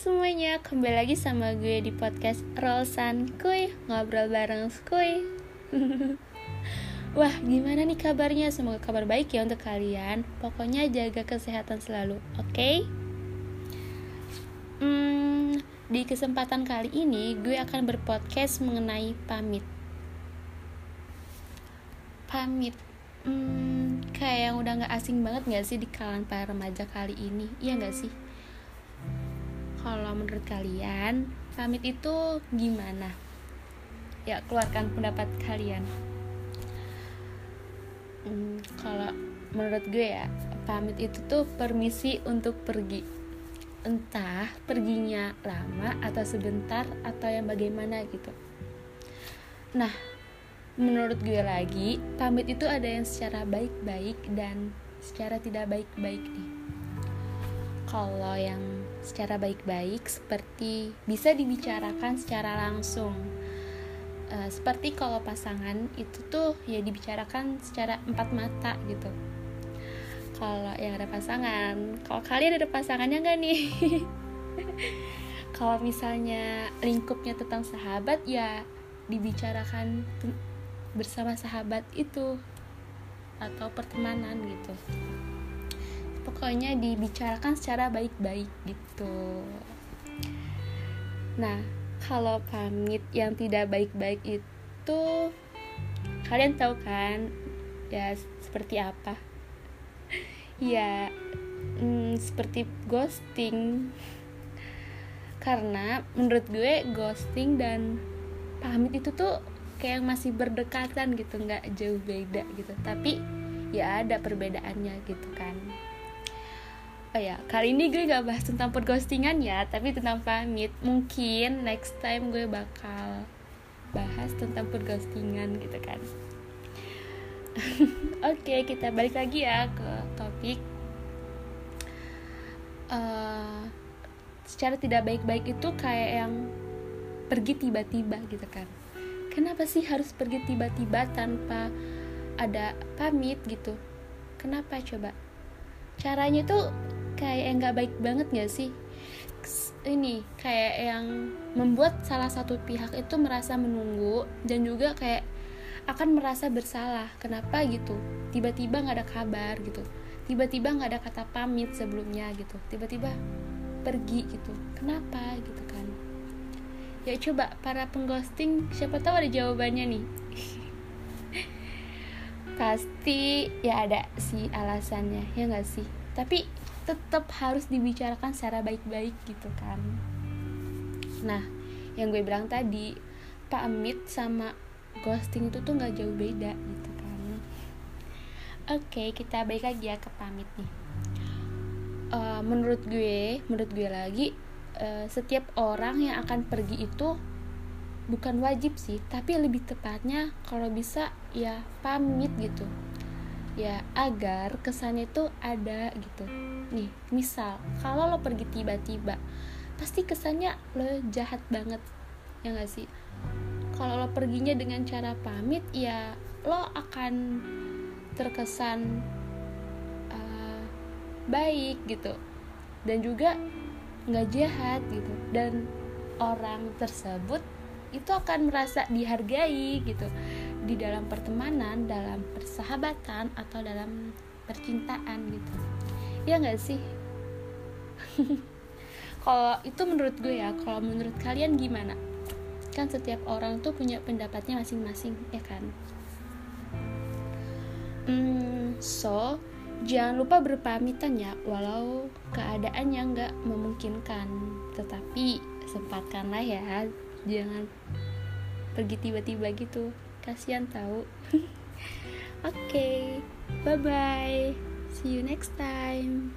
semuanya, kembali lagi sama gue di podcast Rolsan Kuy Ngobrol bareng Skuy Wah, gimana nih kabarnya? Semoga kabar baik ya untuk kalian Pokoknya jaga kesehatan selalu, oke? Okay? Hmm, di kesempatan kali ini gue akan berpodcast mengenai pamit Pamit Hmm, kayak yang udah gak asing banget gak sih di kalangan para remaja kali ini Iya gak sih? Kalau menurut kalian pamit itu gimana? Ya, keluarkan pendapat kalian. Hmm, kalau menurut gue ya, pamit itu tuh permisi untuk pergi. Entah perginya lama atau sebentar atau yang bagaimana gitu. Nah, menurut gue lagi, pamit itu ada yang secara baik-baik dan secara tidak baik-baik nih. Kalau yang secara baik-baik seperti bisa dibicarakan secara langsung. Uh, seperti kalau pasangan itu tuh ya dibicarakan secara empat mata gitu. Kalau yang ada pasangan kalau kalian ada pasangannya nggak nih? Kalau misalnya lingkupnya tentang sahabat ya dibicarakan bersama sahabat itu atau pertemanan gitu pokoknya dibicarakan secara baik-baik gitu. Nah kalau pamit yang tidak baik-baik itu kalian tahu kan ya seperti apa? Ya hmm, seperti ghosting. Karena menurut gue ghosting dan pamit itu tuh kayak masih berdekatan gitu nggak jauh beda gitu. Tapi ya ada perbedaannya gitu kan Oh ya, kali ini gue gak bahas tentang perghostingan ya, tapi tentang pamit. Mungkin next time gue bakal bahas tentang perghostingan gitu kan. Oke, okay, kita balik lagi ya ke topik. Uh, secara tidak baik-baik itu kayak yang pergi tiba-tiba gitu kan. Kenapa sih harus pergi tiba-tiba tanpa ada pamit gitu? Kenapa coba? Caranya tuh kayak yang nggak baik banget gak sih? Ini kayak yang membuat salah satu pihak itu merasa menunggu dan juga kayak akan merasa bersalah. Kenapa gitu? Tiba-tiba nggak ada kabar gitu. Tiba-tiba nggak ada kata pamit sebelumnya gitu. Tiba-tiba pergi gitu. Kenapa gitu kan? Ya coba para pengghosting siapa tahu ada jawabannya nih. Pasti ya ada sih alasannya ya nggak sih? Tapi tetap harus dibicarakan secara baik-baik gitu kan. Nah yang gue bilang tadi pamit sama ghosting itu tuh nggak jauh beda gitu kan. Oke kita balik lagi ya ke pamit nih. Uh, menurut gue menurut gue lagi uh, setiap orang yang akan pergi itu bukan wajib sih tapi lebih tepatnya kalau bisa ya pamit gitu ya agar kesannya itu ada gitu. Nih misal kalau lo pergi tiba-tiba pasti kesannya lo jahat banget ya gak sih? Kalau lo perginya dengan cara pamit ya lo akan terkesan uh, baik gitu. Dan juga nggak jahat gitu. Dan orang tersebut itu akan merasa dihargai gitu di dalam pertemanan, dalam persahabatan atau dalam percintaan gitu. Ya nggak sih? kalau itu menurut gue ya, kalau menurut kalian gimana? Kan setiap orang tuh punya pendapatnya masing-masing, ya kan? Hmm, so jangan lupa berpamitan ya, walau keadaannya nggak memungkinkan. Tetapi sempatkanlah ya, jangan pergi tiba-tiba gitu kasihan tahu oke okay, bye bye see you next time